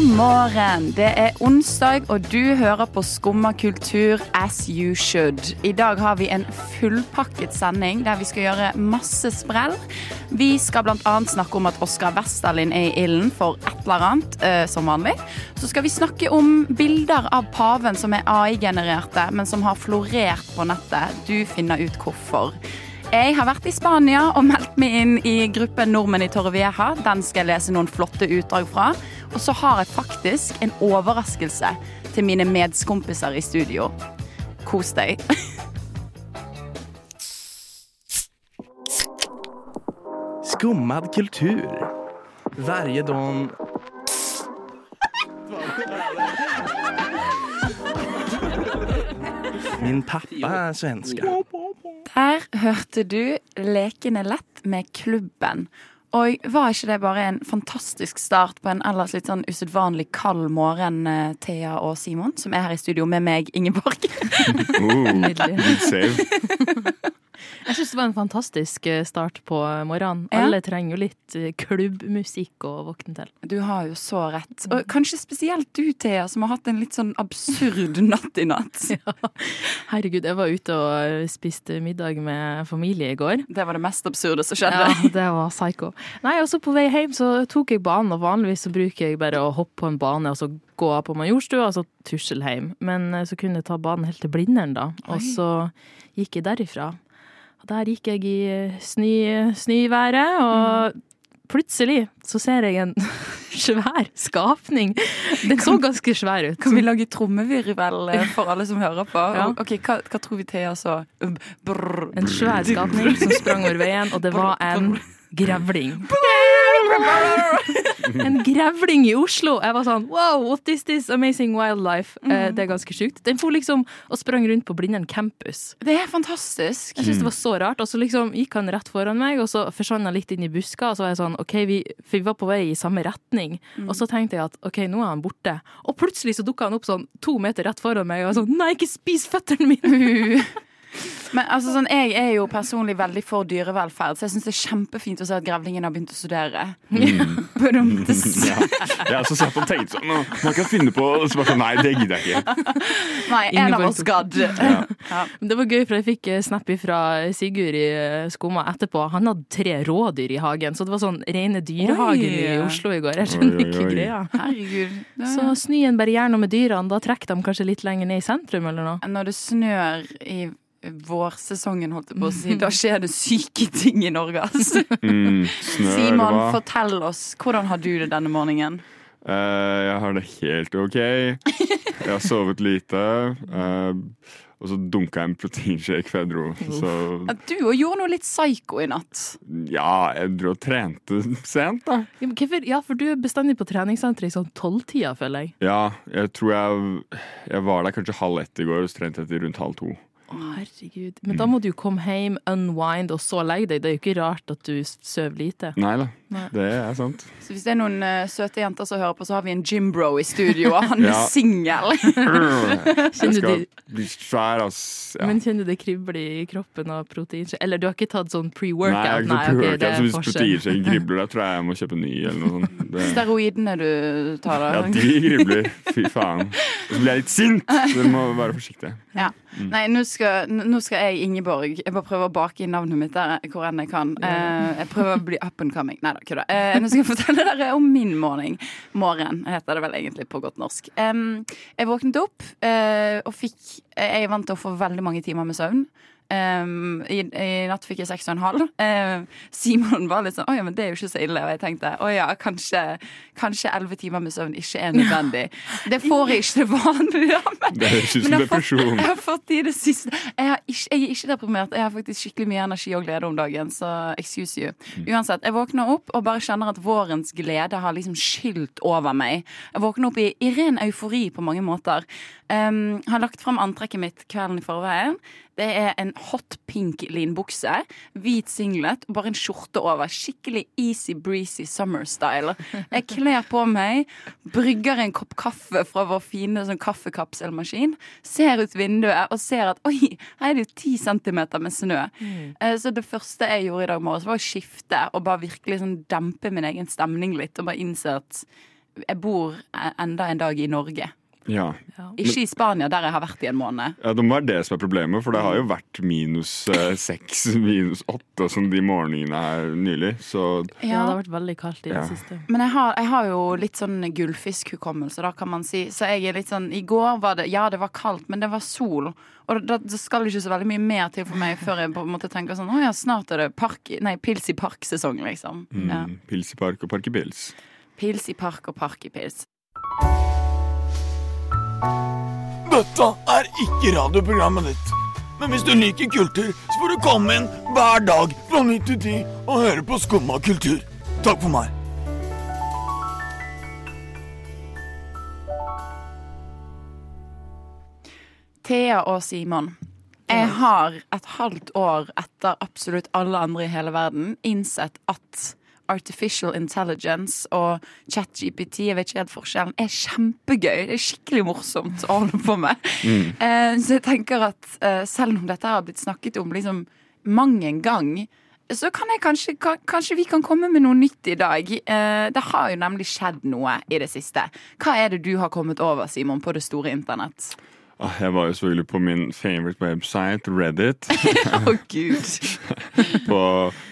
morgen. Det er onsdag, og du hører på Skumma kultur as you should. I dag har vi en fullpakket sending der vi skal gjøre masse sprell. Vi skal bl.a. snakke om at Oskar Westerlin er i ilden for et eller annet, eh, som vanlig. Så skal vi snakke om bilder av paven som er AI-genererte, men som har florert på nettet. Du finner ut hvorfor. Jeg har vært i Spania og meldt meg inn i gruppen Nordmenn i Torrevieja. Den skal jeg lese noen flotte utdrag fra. Og så har jeg faktisk en overraskelse til mine medskompiser i studio. Kos deg. Skummad kultur. Varje dag... Min pappa er svenska. Der hørte du Lekende lett med Klubben. Og var ikke det bare en fantastisk start på en ellers litt sånn usedvanlig kald morgen, eh, Thea og Simon, som er her i studio med meg, Ingeborg? Oh, good save. Jeg syns det var en fantastisk eh, start på morgenen. Ja. Alle trenger jo litt eh, klubbmusikk å våkne til. Du har jo så rett. Og kanskje spesielt du, Thea, som har hatt en litt sånn absurd natt i natt. Herregud, jeg var ute og eh, spiste middag med familie i går. Det var det mest absurde som skjedde. Ja, det var psycho. Nei, også på vei hjem så tok jeg banen, og vanligvis så bruker jeg bare å hoppe på en bane og så gå på Majorstua og så tusle hjem. Men eh, så kunne jeg ta banen helt til Blindern, da. Og så gikk jeg derifra. Der gikk jeg i eh, snø, snøværet, og plutselig så ser jeg en svær skapning. Den så ganske svær ut. Kan vi lage trommevirvel eh, for alle som hører på? Ja. Ok, hva, hva tror vi Thea så? Brr. En svær skapning som sprang over veien, og det var en grevling. En grevling i Oslo! Jeg var sånn wow, what is this amazing wildlife? Eh, det er ganske sjukt. Den for liksom og sprang rundt på Blindern campus. Det er fantastisk. Jeg synes det var så rart. Og så liksom gikk han rett foran meg, og så forsvant han litt inn i buska. Og så var jeg sånn, ok, vi, for vi var på vei i samme retning. Og så tenkte jeg at ok, nå er han borte. Og plutselig så dukka han opp sånn to meter rett foran meg, og jeg var sånn nei, ikke spis føttene mine! Men altså, sånn, Jeg er jo personlig veldig for dyrevelferd, så jeg syns det er kjempefint å se at grevlingen har begynt å studere. Badumtes. Ja. Jeg har også sett og tenkt sånn «Nå, Man kan finne på og så bare sånn, Nei, det gidder jeg ikke. Nei, en av oss gadd. Ja. Ja. Det var gøy, for jeg fikk eh, snap fra Sigurd i eh, Skumma etterpå. Han hadde tre rådyr i hagen, så det var sånn rene dyrehagen Oi. i Oslo i går. Jeg skjønner Oi, oi, ikke oi. greia. Herregud. Så snøen bare gjør noe med dyrene, da trekker de kanskje litt lenger ned i sentrum eller noe. Når det snør i vårsesongen, holdt jeg på å si, da skjer det syke ting i Norge, altså. Mm, snør, Simon, fortell oss. Hvordan har du det denne morgenen? Uh, jeg har det helt OK. Jeg har sovet lite. Uh, og så dunka jeg en proteinshake, før jeg dro. Så At du òg gjorde noe litt psycho i natt. ja, jeg dro og trente sent, da. Ja, men hvorfor? ja, for du er bestandig på treningssenteret i sånn tolvtida, føler jeg. Ja, jeg tror jeg Jeg var der kanskje halv ett i går, og så trente jeg til rundt halv to. Herregud. Men da må du jo komme hjem, unwind, og så legge deg. Det er jo ikke rart at du sover lite. Nei da. Det er sant. Så hvis det er noen uh, søte jenter som hører på, så har vi en Jimbro i studio, og han er Ja. singel. Kjenner skal du, bli svær, ass. Ja. Men kjenner du det kribler i kroppen av proteinshake? Eller du har ikke tatt sånn pre-workout? Nei, jeg har ikke pre-workout, det er så hvis proteinshake gribler, da tror jeg jeg må kjøpe ny eller noe sånt. Det, Steroidene du tar, da. ja, de gribler. Fy faen. Og så blir jeg litt sint, så du må være forsiktig. Ja. Nei, nå skal, nå skal jeg, Ingeborg Jeg bare prøver å bake inn navnet mitt der hvor enn jeg kan. Uh, jeg prøver å bli up and coming. Nei da, kødda. Eh, nå skal jeg fortelle dere om min morgen. Morgen heter det vel egentlig på godt norsk. Em, jeg våknet opp eh, og fikk Jeg er vant til å få veldig mange timer med søvn. Em, i, I natt fikk jeg seks og en halv. Em, Simon var litt sånn 'Å ja, men det er jo ikke så ille'. Og jeg tenkte 'Å ja, kanskje elleve timer med søvn ikke er nødvendig'. Det får jeg ikke til vanlig. Ja, men- Det høres ut som depresjon. Jeg har fått i det siste jeg, har ikke, jeg er ikke deprimert. Jeg har faktisk skikkelig mye energi og glede om dagen. Så excuse you. Uansett, jeg våkner opp og bare kjenner at vårens glede har liksom skylt over meg. Jeg våkner opp i, i ren eufori på mange måter. Um, har lagt fram antrekket mitt kvelden i forveien. Det er en hot pink linbukse, hvit singlet og bare en skjorte over. Skikkelig easy breezy summer style. Jeg kler på meg, brygger en kopp kaffe fra vår fine sånn kaffekapselmaskin, ser ut vinduet og ser at oi, her er det jo ti centimeter med snø. Eh, Så det første jeg gjorde i dag morges, var å skifte og bare virkelig sånn dempe min egen stemning litt. Og bare innse at jeg bor enda en dag i Norge. Ja. Ikke i Spania, der jeg har vært i en måned. ja, Det må være det som er problemet, for det har jo vært minus eh, seks, minus åtte sånn de morgenene her nylig. Så Ja, det har vært veldig kaldt i Ja. det siste. Men jeg har, jeg har jo litt sånn gullfiskhukommelse, da, kan man si. Så jeg er litt sånn I går var det Ja, det var kaldt, men det var sol. Og da det skal ikke så veldig mye mer til for meg før jeg på en måte tenker sånn Å ja, snart er det park, nei, pils i park-sesong, liksom. Ja. mm, pils i park og park i pils. Pils i park og park i pils. Dette er ikke radioprogrammet ditt. Men hvis du liker kultur, så får du komme inn hver dag fra 9 til 10 og høre på Skumma kultur. Takk for meg. Thea og Simon. Jeg har et halvt år etter absolutt alle andre i hele verden innsett at artificial intelligence og ChatGPT, jeg vet ikke helt forskjellen, er kjempegøy. Det er skikkelig morsomt å holde på med. Eh, så jeg tenker at uh, selv om dette har blitt snakket om liksom mang en gang, så kan jeg kanskje, kan, kanskje vi kan komme med noe nytt i dag. Eh, det har jo nemlig skjedd noe i det siste. Hva er det du har kommet over, Simon, på det store internett? Jeg var jo selvfølgelig på min favorite website, Reddit, Å, gud. på,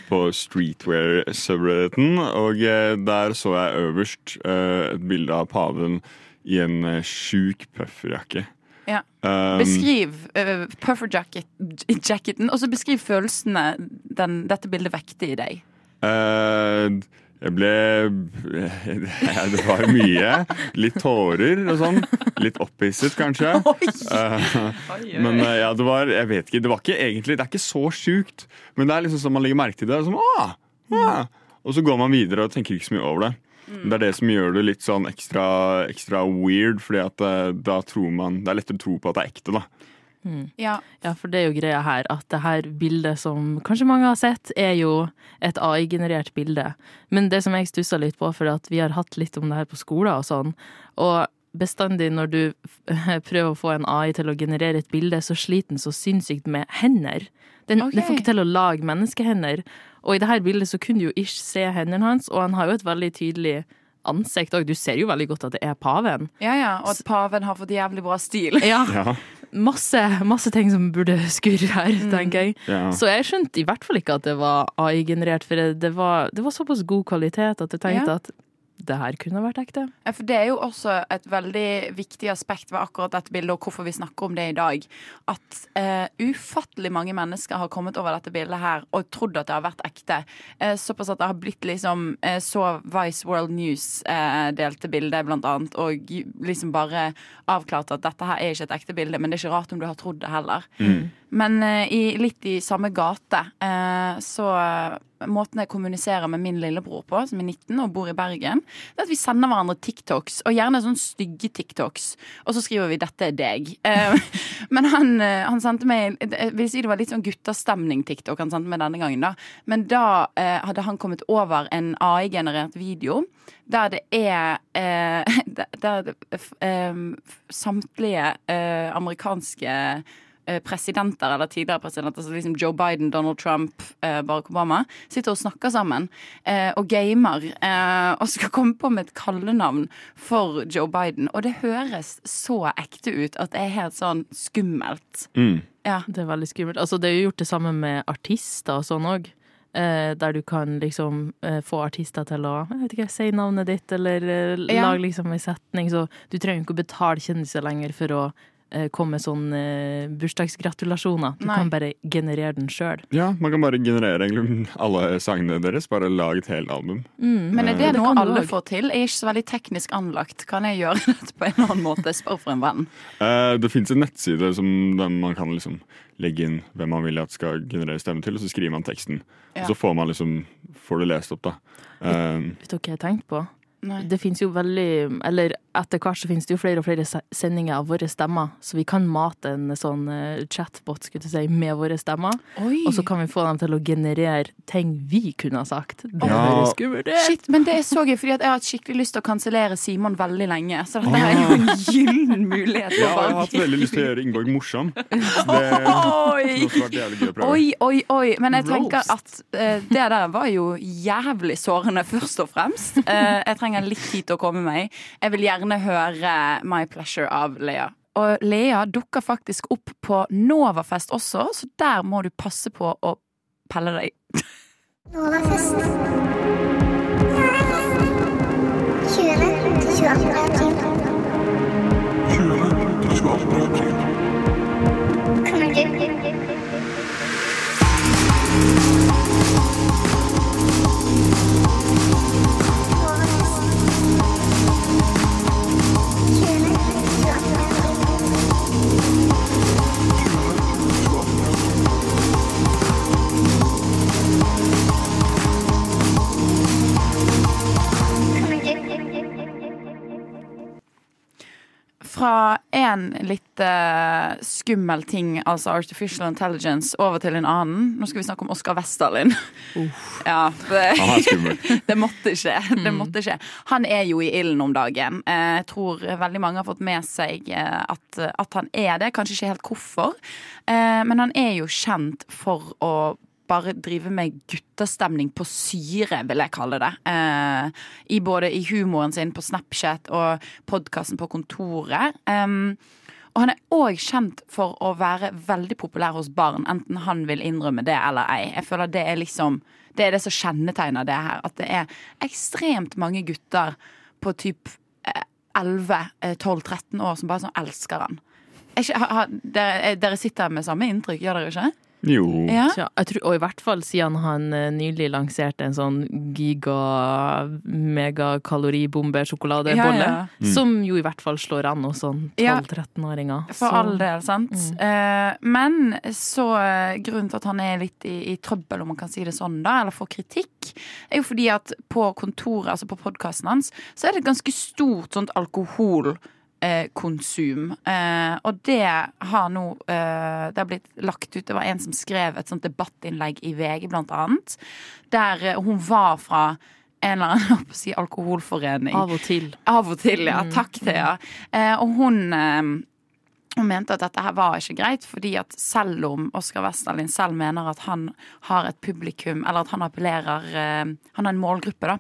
på streetwear-subrediten, Og eh, der så jeg øverst eh, et bilde av paven i en eh, sjuk pufferjakke. Ja. Um, Beskriv uh, pufferjacketen, og så beskriv følelsene den, dette bildet vekte i deg. Eh, jeg ble Det var mye. Litt tårer og sånn. Litt opphisset, kanskje. Eh, men eh, ja, det var Jeg vet ikke. Det var ikke egentlig Det er ikke så sjukt. Men det er liksom sånn man legger merke til det. Som, ah, ah. Og så går man videre og tenker ikke så mye over det. Det er det som gjør det litt sånn ekstra, ekstra weird, Fordi at eh, da tror man Det er lettere å tro på at det er ekte, da. Ja. Ja, for det er jo greia her at det her bildet som kanskje mange har sett, er jo et AI-generert bilde. Men det som jeg stussa litt på, for at vi har hatt litt om det her på skolen og sånn, og bestandig når du prøver å få en AI til å generere et bilde, så sliter den så sinnssykt med hender. Den, okay. den får ikke til å lage menneskehender. Og i det her bildet så kunne du jo ikke se hendene hans, og han har jo et veldig tydelig ansikt òg. Du ser jo veldig godt at det er paven. ja, ja. Og at paven har fått jævlig bra stil. Ja, Ja, masse, masse ting som burde skurre her, tenker jeg. ja. Så jeg skjønte i hvert fall ikke at det var AI-generert, for det var, det var såpass god kvalitet at jeg tenkte Ja. at det her kunne vært ekte. Ja, For det er jo også et veldig viktig aspekt ved akkurat dette bildet, og hvorfor vi snakker om det i dag. At uh, ufattelig mange mennesker har kommet over dette bildet her og trodd at det har vært ekte. Uh, såpass at det har blitt liksom uh, Så Vice World News eh, delte bildet, blant annet, og liksom bare avklarte at dette her er ikke et ekte bilde, men det er ikke rart om du har trodd det heller. Men eh, i, litt i samme gate eh, så eh, Måten jeg kommuniserer med min lillebror på, som er 19 og bor i Bergen, det er at vi sender hverandre TikToks, og gjerne sånn stygge TikToks. Og så skriver vi 'dette er deg'. Men han, han sendte meg Jeg vil si det var litt sånn guttastemning-TikTok han sendte meg denne gangen, da. Men da hadde han kommet over en AI-generert video der det er Der det, samtlige amerikanske presidenter eller tidligere presidenter, altså liksom Joe Biden, Donald Trump, eh, Barack Obama, sitter og snakker sammen eh, og gamer eh, og skal komme på med et kallenavn for Joe Biden. Og det høres så ekte ut at det er helt sånn skummelt. Mm. Ja. Det er veldig skummelt. Altså, det er jo gjort det samme med artister og sånn òg. Eh, der du kan liksom eh, få artister til å jeg vet ikke, si navnet ditt, eller eh, Ja. lage liksom en setning. Så du trenger ikke å betale kjendiser lenger for å eh, komme med sånne eh, bursdagsgratulasjoner. Du Nei. kan bare generere den sjøl. ja, man kan bare generere egentlig alle sangene deres. Bare lage et helt album. Men er det Det noe alle også. får til? Jeg er ikke så veldig teknisk anlagt. Kan jeg gjøre dette på en annen måte? Spør for en venn. Eh, det fins en nettside som man kan liksom legge inn hvem man vil at skal generere stemme til, og så skriver man teksten. Ja. Og så får man liksom får det lest opp, da. Eh, Vet dere hva jeg tenkte på? Nei. Det fins jo veldig Eller etter hvert så finnes det jo flere og flere sendinger av våre stemmer, så vi kan mate en sånn eh, chatbot skulle si, med våre stemmer. Oi. Og så kan vi få dem til å generere ting vi kunne ha sagt. Det Ja. høres skummelt ut. Shit, men det er så gøy, fordi jeg har hatt skikkelig lyst til å kansellere Simon veldig lenge. Så dette er jo en gyllen mulighet. Ja, jeg har hatt veldig lyst til å gjøre Ingeborg morsom. Så det Oi! vært jævlig gøy å prøve. Oi, oi, oi. Men jeg tenker at uh, det der var jo jævlig sårende, først og fremst. Uh, jeg trenger litt tid til å komme meg. Jeg vil gjerne høre My Pleasure av Lea. Og Lea dukker faktisk opp på Novafest også, så der må du passe på å pelle deg. Novafest. Novafest. 20. til 22. april. Kommer Fra en litt uh, skummel ting, altså artificial intelligence, over til en annen. Nå skal vi snakke om Oskar Westdalin. Ja, det, Han er skummel. det måtte skje. Det måtte skje. Han er jo i ilden om dagen. Eh, Jeg tror veldig mange har fått med seg eh, at, at han er det. Kanskje ikke helt hvorfor, Eh, men han er jo kjent for å bare drive med guttastemning på syre, vil jeg kalle det. Eh, I både i humoren sin på Snapchat og podkasten på kontoret. Em, og han er òg kjent for å være veldig populær hos barn, enten han vil innrømme det eller ei. Jeg føler det er liksom Det er det som kjennetegner det her. At det er ekstremt mange gutter på typ eh, 11-12-13 år som bare sånn elsker han. Ikke, ha, dere, dere sitter med samme inntrykk, gjør dere ikke? Jo. Ja? Ja, jeg tror, og i hvert fall siden han eh, nylig lanserte en sånn giga-megakaloribombe-sjokoladebolle. Ja, ja. Som jo i hvert fall slår an hos sånn 12-13-åringer. For all del, sant. Eh, men så eh, grunnen til at han er litt i, i trøbbel, om man kan si det sånn, da, eller får kritikk, er jo fordi at på kontoret, altså på podkasten hans, så er det et ganske stort sånt alkohol. Eh, konsum. Eh, og det har nå eh, Det har blitt lagt ut. Det var en som skrev et sånt debattinnlegg i VG, blant annet. Der hun var fra en eller annen si, alkoholforening. Av og til. Av og til, ja. Takk, Thea. Eh, og hun, hun mente at dette her var ikke greit, fordi at selv om Oskar Westerlin selv mener at han har et publikum, eller at han appellerer Han har en målgruppe da,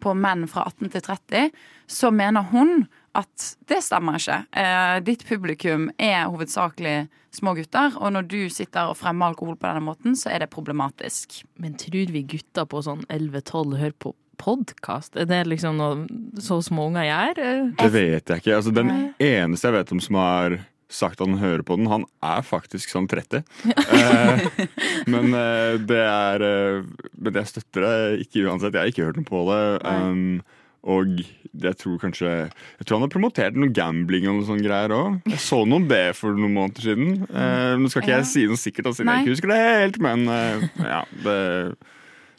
på menn fra 18 til 30, så mener hun at det stemmer ikke. Eh, ditt publikum er hovedsakelig små gutter, og når du sitter og fremmer alkohol på denne måten, så er det problematisk. Men tror vi gutter på sånn 11-12 hører på podkast? Er det liksom noe så små unger gjør? Det vet jeg ikke. Altså, den eneste jeg vet om som har sagt at han hører på den, han er faktisk sånn 30. Eh, men eh, det er eh, Men jeg støtter det ikke uansett. Jeg har ikke hørt noe på det. Um, og jeg tror kanskje Jeg tror han har promotert noe gambling og noe sånne greier òg. Jeg så noen B for noen måneder siden. Eh, nå skal ikke Ja. jeg si noe sikkert, siden Nei. jeg ikke husker det helt, men eh, ja. Det,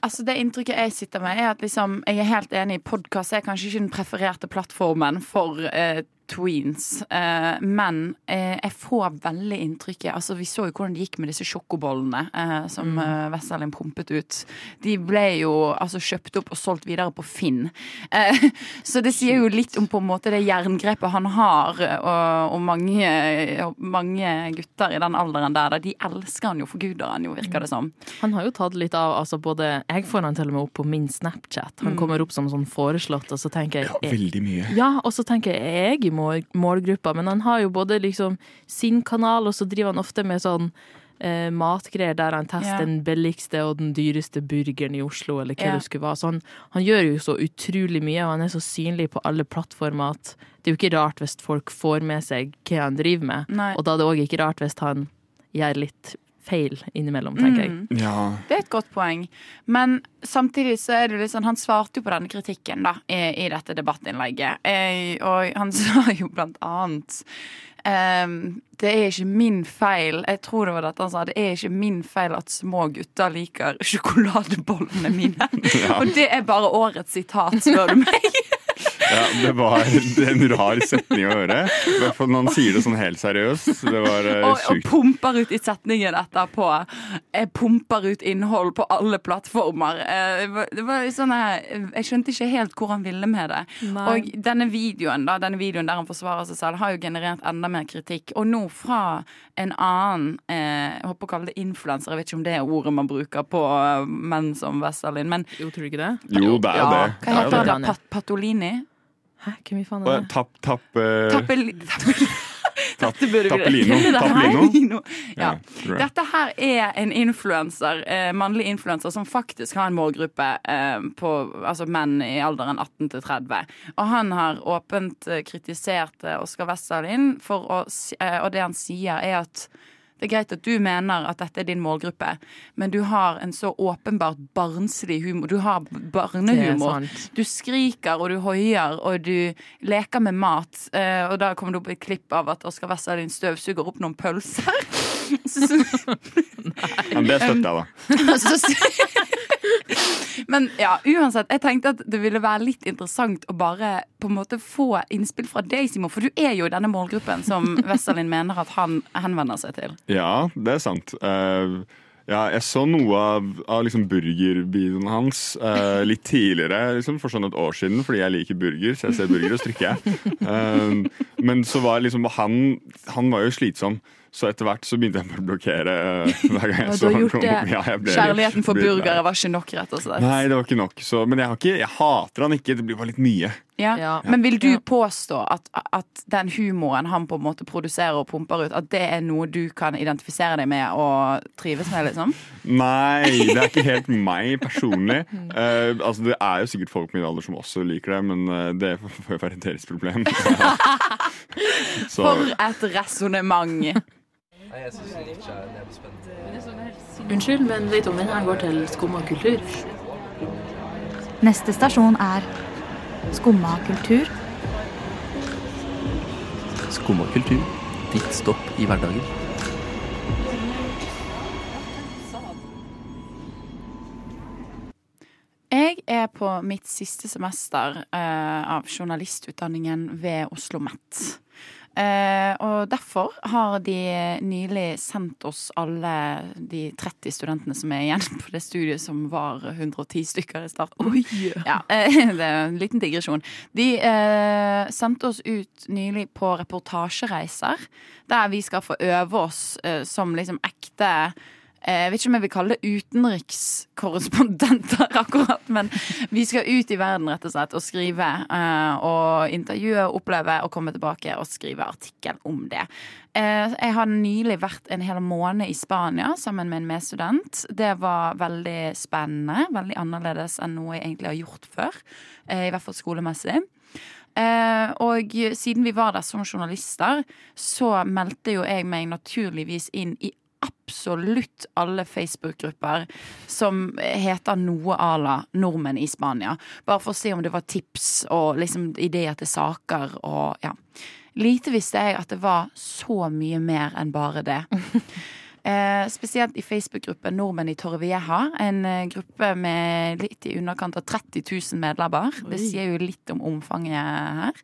Altså Det inntrykket jeg sitter med, er at liksom, jeg er helt enig. i Podkast er kanskje ikke den prefererte plattformen for eh, tweens. Eh, men eh, jeg får veldig inntrykket Altså Vi så jo hvordan det gikk med disse sjokobollene eh, som eh, Westerdalin pumpet ut. De ble jo altså kjøpt opp og solgt videre på Finn. Eh, så det sier jo litt om på en måte det jerngrepet han har, og, og mange, mange gutter i den alderen der. De elsker han jo, forguder han jo, virker det som. Han har jo tatt litt av altså både Jeg får han til og med opp på min Snapchat. Han kommer opp som sånn foreslått, og så tenker jeg ja, veldig mye. Ja, og så tenker jeg er jeg i mål, målgruppa, men han har jo både liksom sin kanal, og så driver han ofte med sånn eh, matgreier der han tester yeah. den billigste og den dyreste burgeren i Oslo, eller hva yeah. det skulle være. Så han, han gjør jo så utrolig mye, og han er så synlig på alle plattformer at det er jo ikke rart hvis folk får med seg hva han driver med. Nei. Og da er det òg ikke rart hvis han gjør litt feil innimellom, tenker jeg. Mm. Ja. Det er et godt poeng. Men samtidig så er det litt sånn Han svarte jo på denne kritikken da i, i dette debattinnlegget. Eh, og han sa jo blant annet Um, Det er ikke min feil Jeg tror det var dette han sa. Det er ikke min feil at små gutter liker sjokoladebollene mine. Og det er bare årets sitat, spør du meg. Ja, det var en rar setning å høre. I hvert fall når han sier det sånn helt seriøst. Det var sykt Og, og pumper ut i setningen etterpå. Jeg pumper ut innhold på alle plattformer. Eh, Det var, sånn her, Jeg skjønte ikke helt hvor han ville med det. Nei. Og denne videoen da, denne videoen der han forsvarer seg selv, har jo generert enda mer kritikk. Og nå fra en annen eh, jeg håper å kalle det influenser, jeg vet ikke om det er ordet man bruker på eh, menn som Westerlin, men Jo, tror du ikke det? Jo, det er jo det. hva er heter det. Pat Patolini? Hæ, hvem i faen er det? Tapp, tapp, Tappel... tappel Tappelino. Tappelino. Ja. Dette her er en influenser, eh, mannlig influenser som faktisk har en målgruppe eh, på altså menn i alderen 18 til 30. Og han har åpent eh, kritisert Oskar Westerlin, for å, eh, og det han sier, er at det er greit at du mener at dette er din målgruppe, men du har en så åpenbart barnslig humor. Du har barnehumor. Du skriker og du hoier og du leker med mat. Eh, og da kommer det opp et klipp av at Oskar Westerlin støvsuger opp noen pølser. Så- så- Men det støtter jeg, da. Men ja, uansett, jeg tenkte at det ville være litt interessant å bare på en måte få innspill fra deg, Simon. For du er jo i denne målgruppen som Wesselin mener at han henvender seg til. Ja, det er sant. Uh, ja, jeg så noe av, av liksom burgervideoen hans uh, litt tidligere, liksom for sånn et år siden, fordi jeg liker burger, så jeg ser burger og strikker. Eh, men så var liksom han, han var jo slitsom. Så etter hvert så begynte jeg å blokkere eh, hver gang jeg så har gjort noe. det. Ja, jeg ble- Kjærligheten for burgere var ikke nok, rett og slett. Nei, det var ikke nok. Så, men jeg, har ikke, jeg hater han ikke. Det blir bare litt mye. Ja. Ja. Men vil du påstå at, at den humoren han på en måte produserer og pumper ut, at det er noe du kan identifisere deg med og trives med, liksom? Nei, det er ikke helt meg personlig. Uh, altså, det er jo sikkert folk på min alder som også liker det, men eh, det får jo være deres problem. Så For et resonnement! Unnskyld, men vet du om denne går til Skumma kultur? Neste stasjon er Skumma kultur. Skumma kultur. Ditt stopp i hverdagen. Jeg er på mitt siste semester uh, av journalistutdanningen ved Oslo OsloMet. Eh, og derfor har de nylig sendt oss alle de 30 studentene som er igjen på det studiet som var 110 stykker i starten. Oi! Ja, det er en liten digresjon. De eh, sendte oss ut nylig på reportasjereiser, der vi skal få øve oss eh, som liksom ekte Jeg vet ikke om jeg vil kalle det utenrikskorrespondenter, akkurat, men vi skal ut i verden rett og slett og skrive. eh, og intervjue, oppleve og komme tilbake og skrive artikkel om det. Eh, jeg har nylig vært en hel måned i Spania sammen med en medstudent. Det var veldig spennende. Veldig annerledes enn noe jeg egentlig har gjort før. eh, I hvert fall skolemessig. Eh, og siden vi var der som journalister, så meldte jo jeg meg naturligvis inn i absolutt alle Facebook-grupper som heter noe à la 'Nordmenn i Spania'. Bare for å se om det var tips og liksom ideer til saker og ja. Lite visste jeg at det var så mye mer enn bare det. Eh, spesielt i Facebook-gruppen Nordmenn i Torrevieja. En eh, gruppe med litt i underkant av 30 000 medlemmer. Det sier jo litt om omfanget her.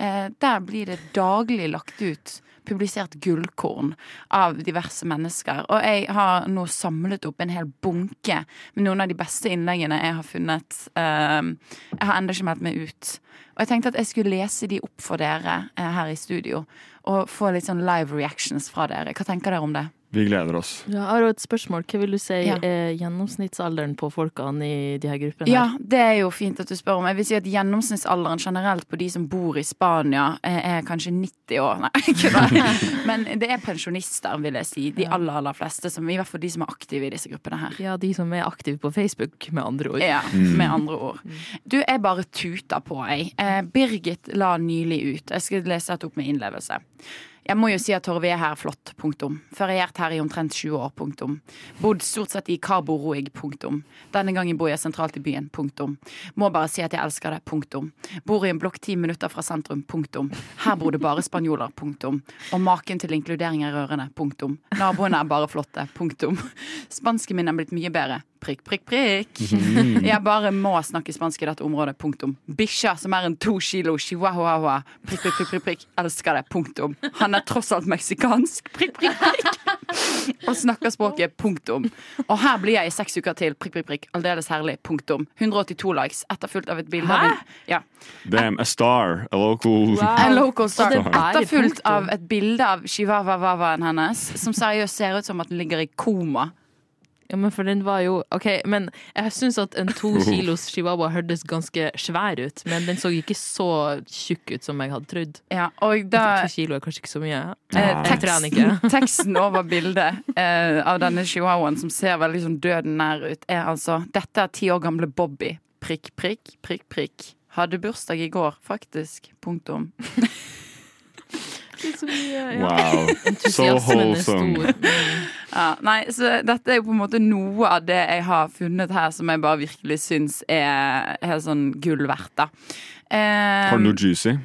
Eh, der blir det daglig lagt ut publisert gullkorn av diverse mennesker. Og jeg har nå samlet opp en hel bunke med noen av de beste innleggene jeg har funnet. Eh, jeg har ennå ikke meldt meg ut. Og jeg tenkte at jeg skulle lese de opp for dere eh, her i studio. Og få litt sånn live reactions fra dere. Hva tenker dere om det? Vi gleder oss. Ja, jeg har et spørsmål. Hva vil du si Ja. er gjennomsnittsalderen på folkene i de her gruppene? Ja, det er jo fint at du spør om. Jeg vil si at gjennomsnittsalderen generelt på de som bor i Spania, er kanskje 90 år. Nei, ikke det. Men det er pensjonister, vil jeg si. De aller, aller fleste. Som, I hvert fall de som er aktive i disse gruppene her. Ja, de som er aktive på Facebook, med andre ord. Ja, med andre ord. Du, jeg bare tuter på, jeg. Eh, Birgit la nylig ut. Jeg skal lese dette opp med innlevelse. Jeg må jo si at Torve er her flott, punktum. Feriert her i omtrent 20 år, punktum. Bodd stort sett i Cabo Roig, punktum. Denne gangen bor jeg sentralt i byen, punktum. Må bare si at jeg elsker det, punktum. Bor i en blokk ti minutter fra sentrum, punktum. Her bor det bare spanjoler, punktum. Og maken til inkludering er rørende, punktum. Naboene er bare flotte, punktum. Spansken min er blitt mye bedre, prikk, prikk, prikk. Jeg bare må snakke spansk i dette området. Punktum. Bikkja, som er en to kilo chihuahua. Prikk, prikk, prikk, prikk, prikk. Elsker det. Punktum. Han er tross alt meksikansk. Prikk, prikk, prikk. Og snakker språket. Punktum. Og her blir jeg i seks uker til. Prikk, prikk, prikk. Aldeles herlig. Punktum. 182 likes. Etterfulgt av et bilde av en ja. Damn, a star. A local En local star. Er Etterfulgt av et bilde av chihuahuaen hennes, som seriøst ser ut som at den ligger i koma. Ja, men for den var jo OK, men jeg syns at en to kilos chihuahua hørtes ganske svær ut. Men den så ikke så tjukk ut som jeg hadde trodd. Ja, og da To kilo er kanskje ikke så mye. Eh, Jeg trener ikke. teksten, teksten over bildet eh, av denne chihuahuaen som ser veldig sånn døden nær ut, er altså Dette er ti år gamle Bobby. Prikk, prikk, prikk, prikk. Hadde bursdag i går, faktisk. Punktum. Wow. So er wholesome. Mm. Ja, nei, så dette er jo på en måte noe av det jeg har funnet her som jeg bare virkelig syns er helt sånn gull verdt, da. Um, Har du noe juicy?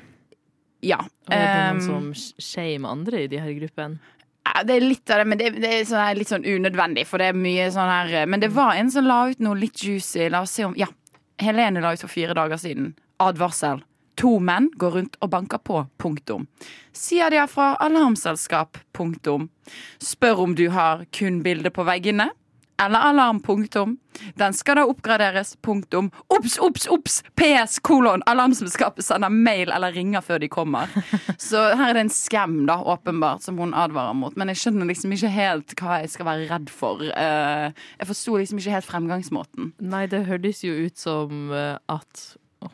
Ja. Um, er det noen Eh, som shamer andre i de her gruppene? Ja, det er litt av det, men det, det er sånn her, litt sånn unødvendig. For det er mye sånn her Men det var en som la ut noe litt juicy. La oss se om Ja. Helene la ut for fire dager siden. Advarsel. To menn går rundt og banker på. Punktum. Sier de er fra alarmselskap. Punktum. Spør om du har kun bilde på veggene. Eller alarm. Punktum. Den skal da oppgraderes. Punktum. Ops, ops, ops! PS, kolon. Alarmselskapet sender mail eller ringer før de kommer. Så her er det en skam, da, åpenbart, som hun advarer mot. Men jeg skjønner liksom ikke helt hva jeg skal være redd for. Eh, Jeg forsto liksom ikke helt fremgangsmåten. Nei, det hørtes jo ut som eh, at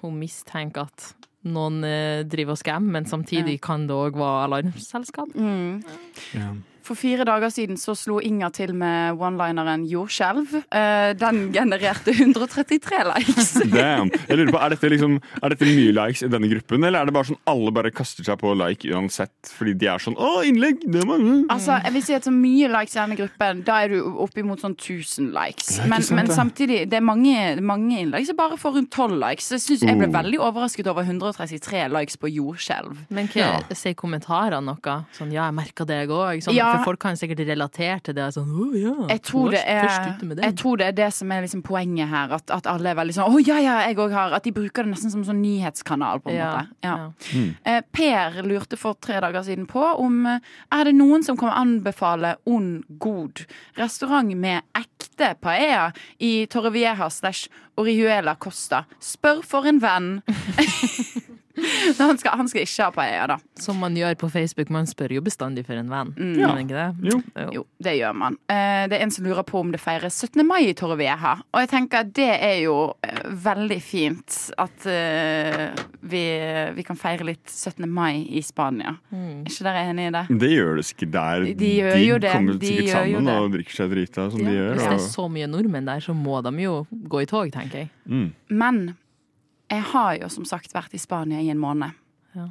hun mistenker at noen eh, driver og scammer, men samtidig kan det òg være alarmselskap. Ja. For fire dager siden så slo Inger til med one-lineren 'jordskjelv'. Eh, Den genererte 133 likes. Damn. Jeg lurer på, er dette, liksom, er dette mye likes i denne gruppen, eller er det bare sånn alle bare kaster seg på like uansett fordi de er sånn 'Å, innlegg!' Det var Altså, jeg vil si at så mye likes i denne gruppen, da er du oppimot sånn 1000 likes. Ja, Men, sant, men samtidig, det er mange, mange innlegg som bare får rundt 12 likes. Så jeg, synes, jeg ble Oh. veldig overrasket over 133 likes på jordskjelv. Men hva, sier kommentarene noe? Sånn 'ja, jeg merka det, jeg òg'. Sånn, Ja. For folk kan sikkert relatere til det. Sånn, oh, ja, Jeg tror, det er, først ute med det». jeg tror det er det som er liksom poenget her. At, at alle er veldig sånn 'Å ja, ja, jeg òg har' At de bruker det nesten som sånn nyhetskanal, på en Ja, måte. Ja. ja. Eh, Per lurte for tre dager siden på om eh, er det noen som kan anbefale On God restaurant med ekte paella i Torrevieja slash Orihuela Costa. Spør for en venn. Han skal, han skal ikke ha på eier, da. Som man gjør på Facebook. Man spør jo bestandig for en venn. Mm. Ja. det? Jo. Jo, det gjør man. Eh, Det er en som lurer på om det feires 17. mai i Torrevieja. Og jeg tenker at det er jo eh, veldig fint at eh, vi, vi kan feire litt 17. mai i Spania. Mm. Er ikke dere enig i det? Det gjør det sikkert der. De gjør jo det. kommer De sikkert sammen og drikker seg drita som de gjør. Hvis det er så mye nordmenn der, så må de jo gå i tog, tenker jeg. mm. Men jeg har jo som sagt vært i Spania i en måned. Ja.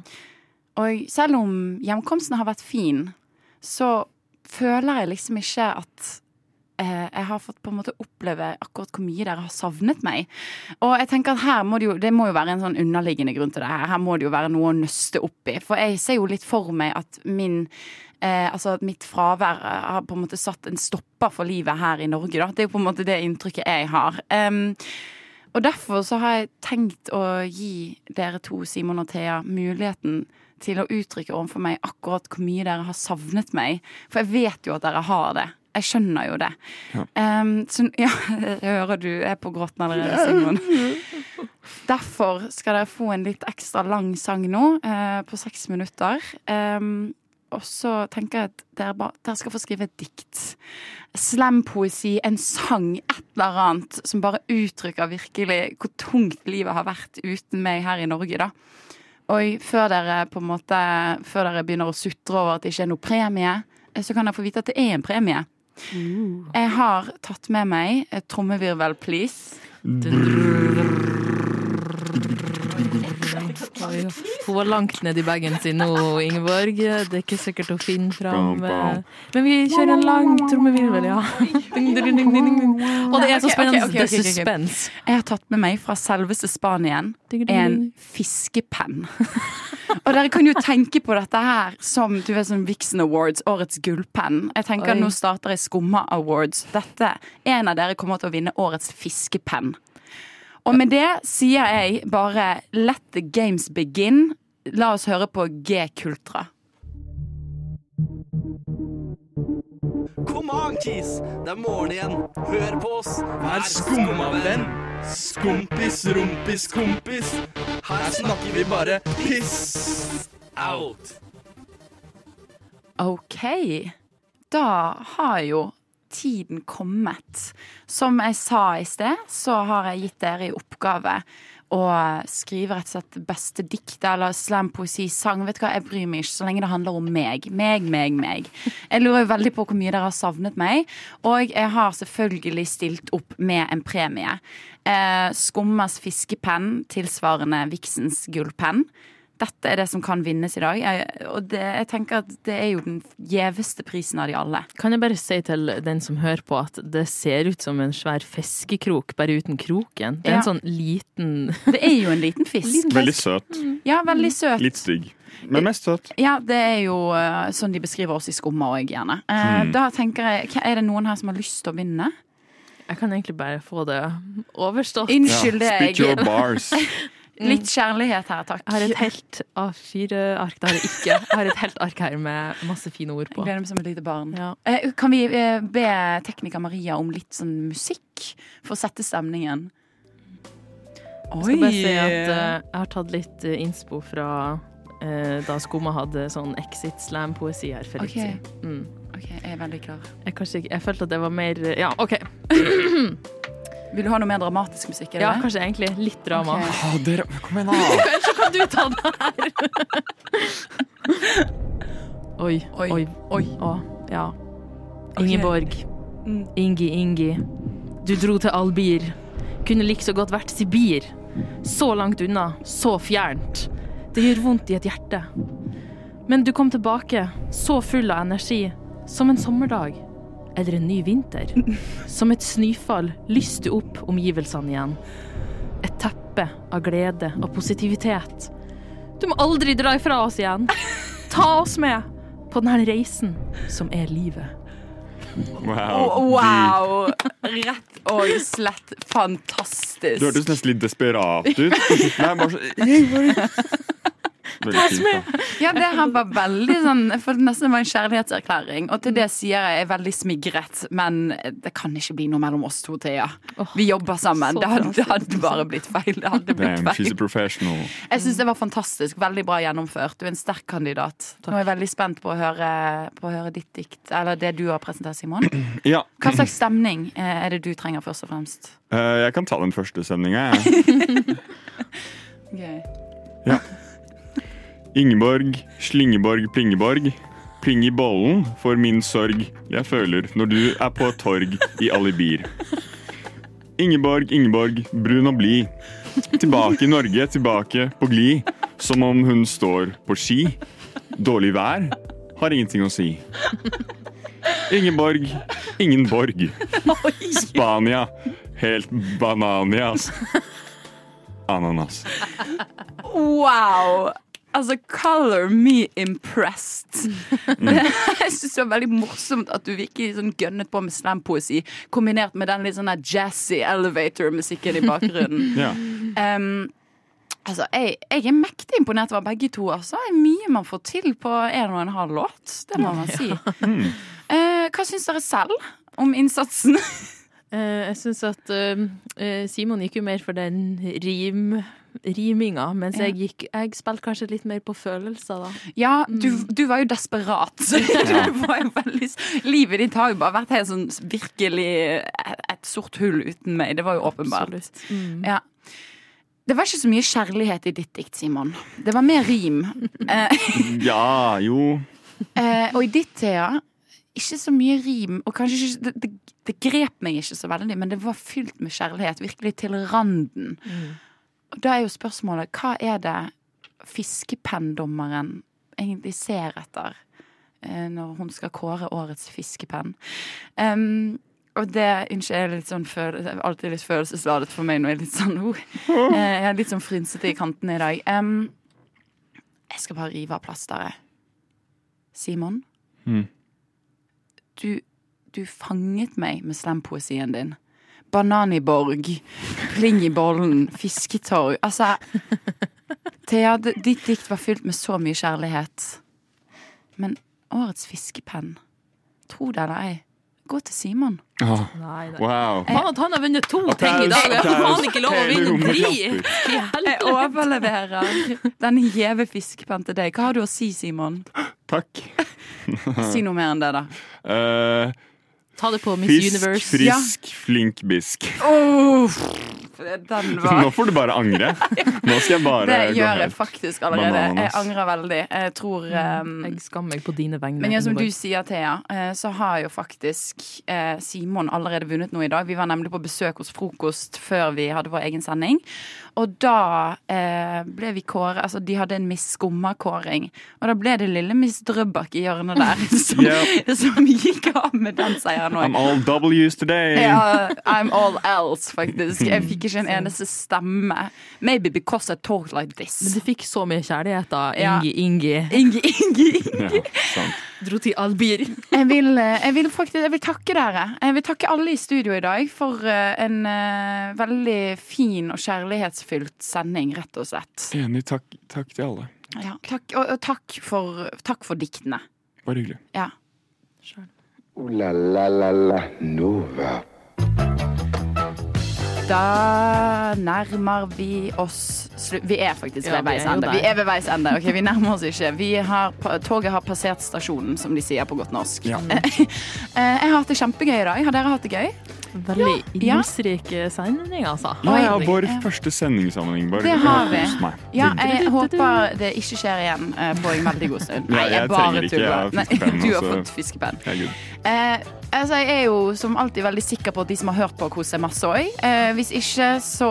Og selv om hjemkomsten har vært fin, så føler jeg liksom ikke at eh, jeg har fått på en måte oppleve akkurat hvor mye dere har savnet meg. Og jeg tenker at her må det jo, det må jo være en sånn underliggende grunn til det her. Her må det jo være noe å nøste opp i. For jeg ser jo litt for meg at min Eh, altså at mitt fravær eh, har på en måte satt en stopper for livet her i Norge. Da. Det er jo på en måte det inntrykket jeg har. Em, og derfor så har jeg tenkt å gi dere to, Simon og Thea, muligheten til å uttrykke overfor meg akkurat hvor mye dere har savnet meg. For jeg vet jo at dere har det. Jeg skjønner jo det. Em, så ja, jeg hører du er på gråten allerede, Simon. Derfor skal dere få en litt ekstra lang sang nå, uh, på seks minutter. Em, og så tenker jeg at dere, ba, dere skal få skrive et dikt. Slampoesi, en sang, et eller annet som bare uttrykker virkelig hvor tungt livet har vært uten meg her i Norge, da. Og før dere på en måte Før dere begynner å sutre over at det ikke er noe premie, eh, så kan dere få vite at det er en premie. Jeg har tatt med meg et trommevirvel, please. Oi, hun var langt nedi bagen sin nå, Ingeborg. Det er ikke sikkert å finne fram eh, Men vi kjører en lang trommevirvel, ja. Og det er så spennende. Det er suspens. Jeg har tatt med meg fra selveste Spanien en fiskepenn. Og dere kan jo tenke på dette her som du vet, sånn Vixen Awards, årets gullpenn. Jeg tenker Oi. Nå starter jeg Skumma Awards. Dette, En av dere kommer til å vinne årets fiskepenn. Og med det sier jeg bare let the games begin. La oss høre på G-Kultra. Kom an, Kis! Det er morgen igjen. Hør på oss. Vær skumma venn. Skompis, rumpis, kompis. Her snakker vi bare piss out. OK. Da har jo tiden kommet. Som jeg sa i sted, så har jeg gitt dere i oppgave å skrive rett og slett beste dikt eller slam, poesi, sang. Vet du hva, Jeg bryr meg ikke så lenge det handler om meg. Meg, meg, meg. Jeg lurer veldig på hvor mye dere har savnet meg. Og jeg har selvfølgelig stilt opp med en premie. Eh, Skummas fiskepenn tilsvarende Vixens gullpenn. Dette er det som kan vinnes i dag. Jeg, og det, jeg tenker at det er jo den gjeveste prisen av de alle. Kan jeg bare si til den som hører på, at det ser ut som en svær fiskekrok, bare uten kroken. Det er Ja. en sånn liten Det er jo en liten fisk. Veldig søt. Ja, veldig søt. Litt stygg. Men mest søt. Ja, det er jo eh, sånn de beskriver oss i Skumma òg, gjerne. Mm. Da tenker jeg, Er det noen her som har lyst til å vinne? Jeg kan egentlig bare få det overstått. Unnskyld det. Spit your bars. litt kjærlighet her, takk. Jeg har et helt A4-ark. Det har jeg ikke. Jeg har et helt ark her med masse fine ord Jeg på. gleder meg som et lite barn. Ja. Eh, Kan vi eh, be tekniker Maria om litt sånn musikk for å sette stemningen? Jeg skal bare si at eh, jeg har tatt litt innspo fra eh, da Skumma hadde sånn Exit Slam-poesi her for litt Ok. siden. Mm. OK, jeg er veldig klar. Jeg, kanskje ikke, jeg følte at det var mer Ja, OK. Vil du ha noe mer dramatisk musikk? eller? Ja, det? kanskje egentlig litt drama. Okay. Å, dere, kom igjen, da! Kanskje kan du ta den her? oi, Oi. oi, Oi. Å, ja. Ingeborg. Okay. Ingi, Ingi. Du dro til Albir. Kunne like så godt vært Sibir. Så langt unna, så fjernt. Det gjør vondt i et hjerte. Men du kom tilbake, så full av energi, som en sommerdag. Eller en ny vinter. Som et snøfall lyste opp omgivelsene igjen. Et teppe av glede og positivitet. Du må aldri dra ifra oss igjen. Ta oss med på denne reisen som er livet. Wow. Oh, wow! Rett og slett fantastisk. Du hørtes nesten litt desperat ut. Nei, bare så Fint, da. Ja, det her var veldig sånn For det nesten var en kjærlighetserklæring. Og til det sier jeg er veldig smigret, men det kan ikke bli noe mellom oss to, Thea. Vi jobber sammen. Det hadde, det hadde bare blitt feil. Det hadde blitt feil. Jeg syns det var fantastisk. Veldig bra gjennomført. Du er en sterk kandidat. Nå er jeg veldig spent på å høre, på å høre ditt dikt, eller det du har presentert, Simon. Ja, Hva slags stemning eh, er det du trenger, først og fremst? eh, jeg kan ta den første stemninga, jeg. Ingeborg, Slingeborg, Plingeborg. Pling i bollen for min sorg jeg føler når du er på et torg i Alibir. Ingeborg, Ingeborg, brun og blid. Tilbake i Norge, tilbake på glid. Som om hun står på ski. Dårlig vær har ingenting å si. Ingeborg, ingen borg. Spania, helt bananias. Ananas. Wow! Altså, color me impressed. Jeg syns det var veldig morsomt at du virkelig sånn gønnet på med slampoesi, kombinert med den litt sånn jazzy elevator-musikken i bakgrunnen. Ja. Um, altså, jeg, jeg er mektig imponert over begge to. Altså. Det er mye man får til på en og en halv låt. Det må man si. uh, hva syns dere selv om innsatsen? Uh, jeg syns at eh, eh, Simon gikk jo mer for den rim, riminga, mens Ja. jeg gikk Jeg spilte kanskje litt mer på følelser, da. Ja, du, du var jo desperat. Du var jo veldig, livet ditt har jo bare vært helt sånn virkelig et sort hull uten meg. Det var jo åpenbart. Mm. Ja. Det var ikke så mye kjærlighet i ditt dikt, Simon. Det var mer rim. Eh, ja, jo. eh, og i ditt, Thea, ikke så mye rim. Og kanskje ikke, det, det, det grep meg ikke så veldig, men det var fylt med kjærlighet. Virkelig til randen. Og da er jo spørsmålet hva er det fiskepenndommeren egentlig ser etter eh, når hun skal kåre årets fiskepenn. Um, og det unnskyld, jeg er litt sånn føl er alltid litt følelsesladet for meg når jeg er litt sånn oh. Eh, Jeg er litt sånn frynsete i kantene i dag. Um, jeg skal bare rive av plasteret. Simon, Mm. du, du fanget meg med slampoesien din. Bananiborg, pling i bollen, fisketorg. Altså Thea, ditt dikt var fylt med så mye kjærlighet. Men årets fiskepenn, tro det eller ei, gå til Simon. Oh. Nei, wow. Faen at han har vunnet to Applaus, ting i dag! Jeg har faen ikke lov å vinne. I Jeg overleverer denne gjeve fiskepenn til deg. Hva har du å si, Simon? Takk. Si noe mer enn det, da. Eh, Ta det på Miss fisk, Universe. frisk, flink bisk. Oh, den Nå får du bare angre. Nå skal jeg bare Det gå gjør jeg helt. faktisk allerede. bananas. Jeg angrer veldig. Jeg tror um, Jeg skammer meg på dine vegne. Men ja, som du sier, Thea, eh, så har jo faktisk eh, Simon allerede vunnet noe i dag. Vi var nemlig på besøk hos Frokost før vi hadde vår egen sending. Og da eh, ble vi kåret Altså, de hadde en Miss Skumma-kåring. Og da ble det lille Miss Drøbak i hjørnet der som, Yep. som gikk av med den seieren I'm all W's today. Ja, I'm all else, faktisk. Jeg fikk ikke en eneste stemme. Maybe because I talk like this. Men du fikk så mye kjærlighet, da. Ja. Ingi, Ingi. Ingi, Ingi. Ja, sant. Dro til Albir. Jeg vil, eh, jeg vil faktisk jeg vil takke dere. Jeg vil takke alle i studio i dag for eh, en eh, veldig fin og kjærlighetsfylt sending, rett og slett. Enig. Takk, takk til alle. Ja, takk, og, og takk, for, takk for diktene. Bare hyggelig. Ja. Ooh la la la la Nova. Da nærmer vi oss slutt. Vi er faktisk ved veis ende. Vi er ved veis ende. ok? Vi nærmer oss ikke. Vi har, toget har passert stasjonen, som de sier på godt norsk. Ja. Eh, Jeg har hatt det kjempegøy i dag. Har dere hatt det gøy? Veldig Ja. innholdsrik sending, altså. Ja, ja, vår første sending sammen, Ingeborg. Det har vi. Ja, jeg håper det ikke skjer igjen eh, på en veldig god stund. Nei, jeg bare tuller. Du har altså. fått fiskepenn. Altså, jeg er jo som alltid veldig sikker på at de som har hørt på, koser masse òg. Eh, hvis ikke, så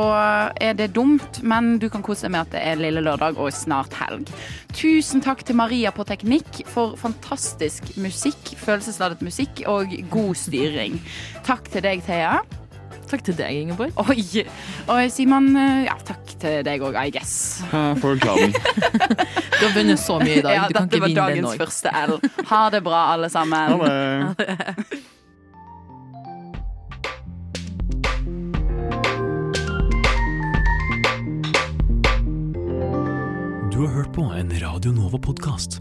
er det dumt, men du kan kose deg med at det er lille lørdag og snart helg. Tusen takk til Maria på teknikk for fantastisk musikk, følelsesladet musikk og god styring. Takk til deg, Thea. Takk til deg, Ingeborg. Oi. Og Simon, eh, ja, takk til deg òg, I guess. Ja, Får vel. Du har vunnet så mye i dag. Ja, Du kan dette ikke var vinne den dagens første L. Ha det bra, alle sammen. Ha det. Du har hørt på en Radio Nova-podkast.